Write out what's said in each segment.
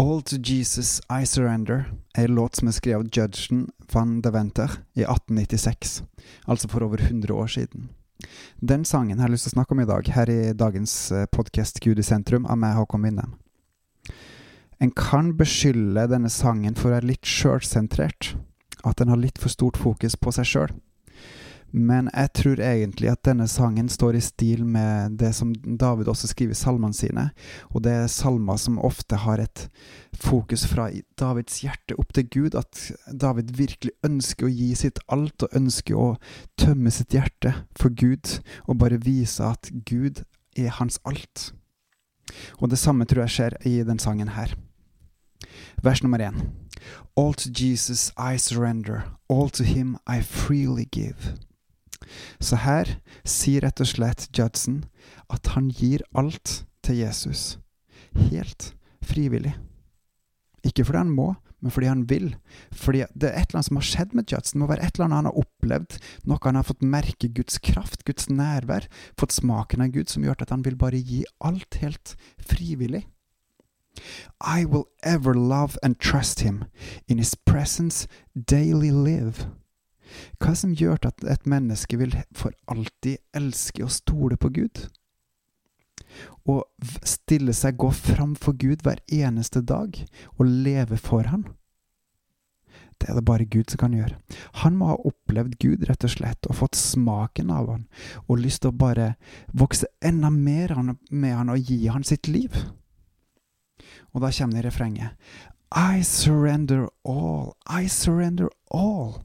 All to Jesus I Surrender er en låt som er skrevet av Judgen van de Venter i 1896, altså for over 100 år siden. Den sangen har jeg lyst til å snakke om i dag, her i dagens eh, podkast Gud i sentrum, av meg, Håkon Winnem. En kan beskylde denne sangen for å være litt sjølsentrert, at den har litt for stort fokus på seg sjøl. Men jeg tror egentlig at denne sangen står i stil med det som David også skriver i salmene sine, og det er salmer som ofte har et fokus fra Davids hjerte opp til Gud, at David virkelig ønsker å gi sitt alt, og ønsker å tømme sitt hjerte for Gud, og bare vise at Gud er hans alt. Og det samme tror jeg skjer i den sangen her. Vers nummer én. All to Jesus I surrender, all to him I freely give. Så her sier rett og slett Judson at han gir alt til Jesus. Helt frivillig. Ikke fordi han må, men fordi han vil. Fordi det er et eller annet som har skjedd med Judson. Det må være et eller annet han har opplevd, noe han har fått merke Guds kraft, Guds nærvær, fått smaken av Gud, som gjør at han vil bare gi alt helt frivillig. I will ever love and trust him. In his presence daily live. Hva er det som gjør at et menneske vil for alltid elske og stole på Gud? Og stille seg, gå fram for Gud hver eneste dag og leve for Han? Det er det bare Gud som kan gjøre. Han må ha opplevd Gud, rett og slett, og fått smaken av Han, og lyst til å bare vokse enda mer med Han og gi Han sitt liv. Og da kommer det i refrenget. I surrender all, I surrender all.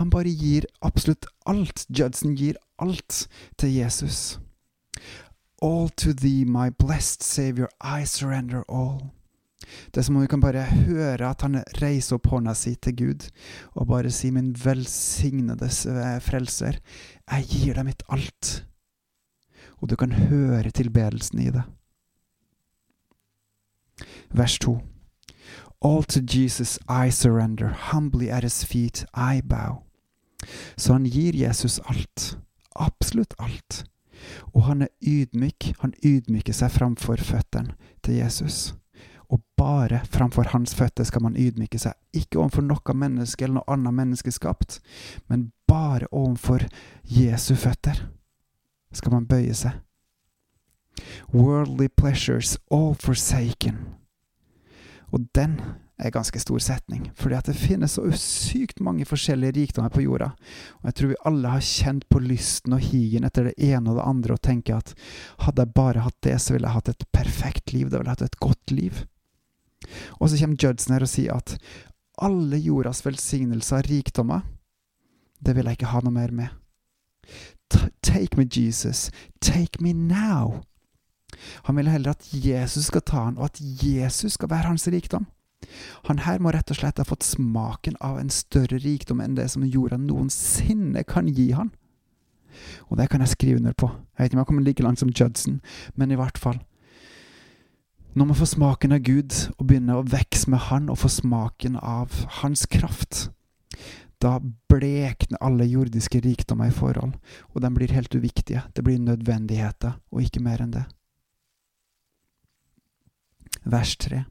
Han bare gir absolutt alt. Judson gir alt til Jesus. All to thee, my blessed Savior, I surrender all. Det er som om vi kan bare høre at han reiser opp hånda si til Gud og bare sier, min velsignede frelser, jeg gir deg mitt alt. Og du kan høre tilbedelsen i det. Vers 2. All to Jesus I surrender, humbly at his feet I bow. Så han gir Jesus alt. Absolutt alt. Og han er ydmyk. Han ydmyker seg framfor føttene til Jesus. Og bare framfor hans føtter skal man ydmyke seg. Ikke overfor noe menneske eller noe annet menneske skapt, men bare overfor Jesu føtter skal man bøye seg. Worldly pleasures all forsaken. Og den er en ganske stor setning, fordi at det finnes så sykt mange forskjellige rikdommer på jorda. Og jeg tror vi alle har kjent på lysten og higen etter det ene og det andre og tenker at hadde jeg bare hatt det, så ville jeg hatt et perfekt liv. Da ville jeg hatt et godt liv. Og så kommer Judson her og sier at alle jordas velsignelser og rikdommer, det vil jeg ikke ha noe mer med. Take me, Jesus. Take me now. Han vil heller at Jesus skal ta han, og at Jesus skal være hans rikdom. Han her må rett og slett ha fått smaken av en større rikdom enn det som jorda noensinne kan gi han. Og det kan jeg skrive under på. Jeg vet ikke om jeg kommer like langt som Judson, men i hvert fall. Når man får smaken av Gud, og begynner å vokse med Han og få smaken av Hans kraft, da blekner alle jordiske rikdommer i forhold, og de blir helt uviktige. Det blir nødvendigheter, og ikke mer enn det vers 3.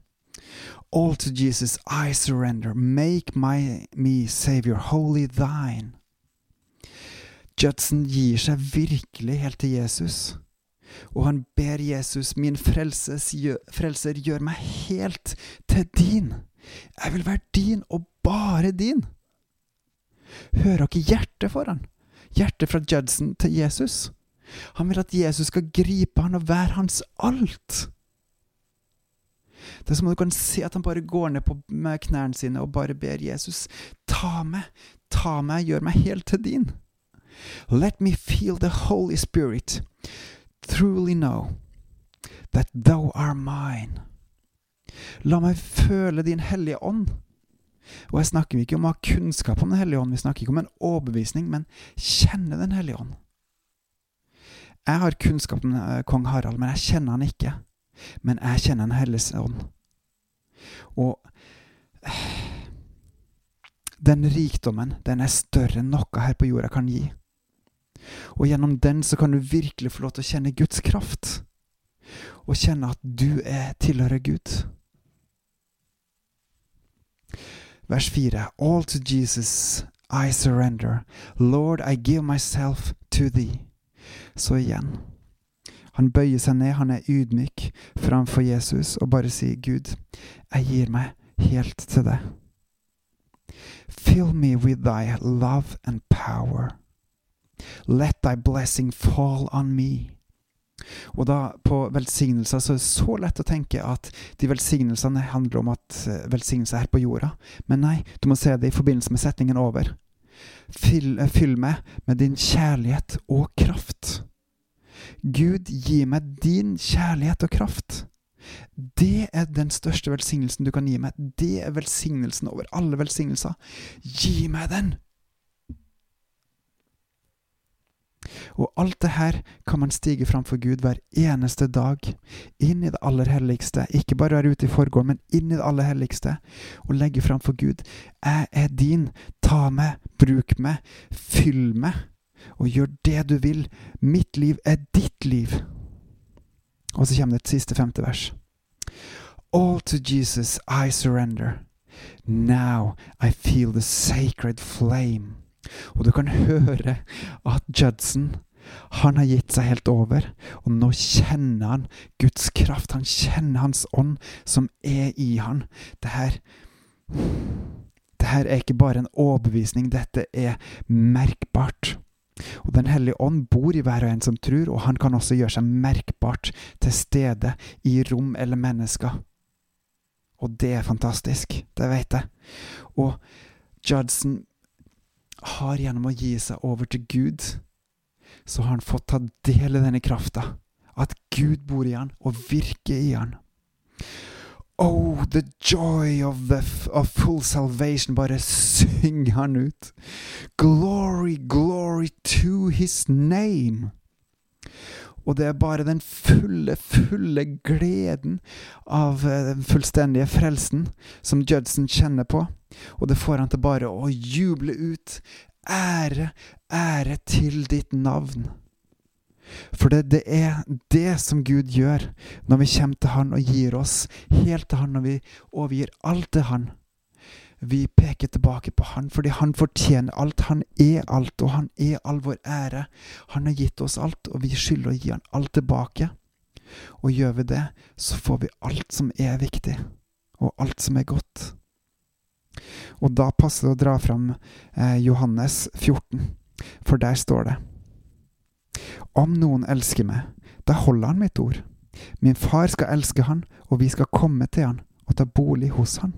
All to Jesus I surrender, make my, me Savior holy thine. Judson gir seg virkelig helt til Jesus, og han ber Jesus, min frelses, frelser, gjør meg helt til din. Jeg vil være din og bare din. Hører dere hjertet for han? Hjertet fra Judson til Jesus? Han vil at Jesus skal gripe han og være hans alt. Det er som om du kan se at han bare går ned på med knærne sine og bare ber Jesus ta meg, ta meg, gjør meg helt til din. Let me feel the Holy Spirit, truly know that thou are mine. La meg føle din hellige ånd. Og jeg snakker ikke om å ha kunnskap om Den hellige ånd, vi snakker ikke om en overbevisning, men kjenne Den hellige ånd. Jeg har kunnskap om eh, kong Harald, men jeg kjenner han ikke. Men jeg kjenner Den hellige ånd. Og den rikdommen, den er større enn noe her på jorda kan gi. Og gjennom den så kan du virkelig få lov til å kjenne Guds kraft. Og kjenne at du er tilhører Gud. Vers 4. All to Jesus I surrender. Lord, I give myself to thee. Så igjen. Han bøyer seg ned, han er ydmyk framfor Jesus og bare sier, Gud, jeg gir meg helt til deg. Fill me with thy love and power. Let thy blessing fall on me. Og da, på velsignelser, så er det så lett å tenke at de velsignelsene handler om at eh, velsignelse er på jorda. Men nei, du må se det i forbindelse med setningen over. Fyll, eh, fyll meg med din kjærlighet og kraft. Gud, gi meg din kjærlighet og kraft. Det er den største velsignelsen du kan gi meg. Det er velsignelsen over alle velsignelser. Gi meg den! Og alt det her kan man stige fram for Gud hver eneste dag. Inn i det aller helligste. Ikke bare være ute i forgården, men inn i det aller helligste. Og legge fram for Gud. Jeg er din. Ta meg. Bruk meg. Fyll meg. Og gjør det du vil. Mitt liv er ditt liv. Og så kommer det et siste femte vers. All to Jesus I surrender. Now I feel the sacred flame. Og du kan høre at Judson han har gitt seg helt over, og nå kjenner han Guds kraft. Han kjenner Hans ånd som er i han. Det her Det her er ikke bare en overbevisning, dette er merkbart. Og Den hellige ånd bor i hver og en som tror, og han kan også gjøre seg merkbart til stede i rom eller mennesker. Og det er fantastisk. Det vet jeg. Og Judson har gjennom å gi seg over til Gud, så har han fått ta del i denne krafta. At Gud bor i han og virker i han. Oh, the joy of, the of full salvation. Bare syng han ut. Glory, glory his name. Og det er bare den fulle, fulle gleden av eh, den fullstendige frelsen som Judson kjenner på. Og det får han til bare å juble ut. Ære, ære til ditt navn. For det, det, er det som Gud gjør når vi kommer til Han og gir oss helt til Han, når vi overgir alt til Han. Vi peker tilbake på Han fordi Han fortjener alt. Han er alt, og Han er all vår ære. Han har gitt oss alt, og vi skylder å gi Han alt tilbake. Og gjør vi det, så får vi alt som er viktig, og alt som er godt. Og da passer det å dra fram eh, Johannes 14, for der står det om noen elsker meg, da holder han mitt ord. Min far skal elske han, og vi skal komme til han og ta bolig hos han.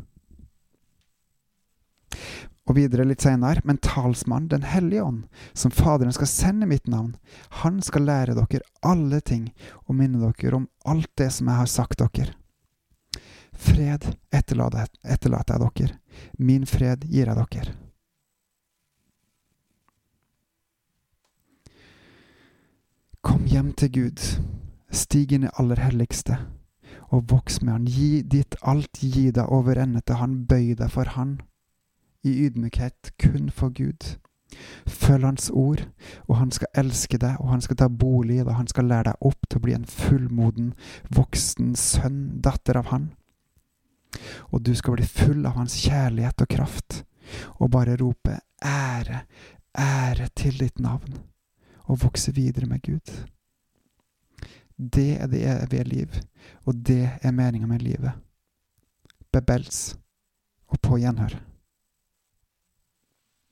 Og videre litt senere, men talsmannen, Den hellige ånd, som Faderen skal sende mitt navn, han skal lære dere alle ting og minne dere om alt det som jeg har sagt dere. Fred etterlater jeg dere, min fred gir jeg dere. Kom hjem til Gud, stig inn i aller helligste, og voks med Han. Gi ditt alt, gi deg over ende til Han, bøy deg for Han, i ydmykhet kun for Gud. Følg Hans ord, og Han skal elske deg, og Han skal ta bolig i deg, Han skal lære deg opp til å bli en fullmoden, voksen sønn, datter av Han. Og du skal bli full av Hans kjærlighet og kraft, og bare rope ære, ære til ditt navn og vokse videre med Gud. Det er det evige liv, og det er meninga med livet. Bebels og på gjenhør.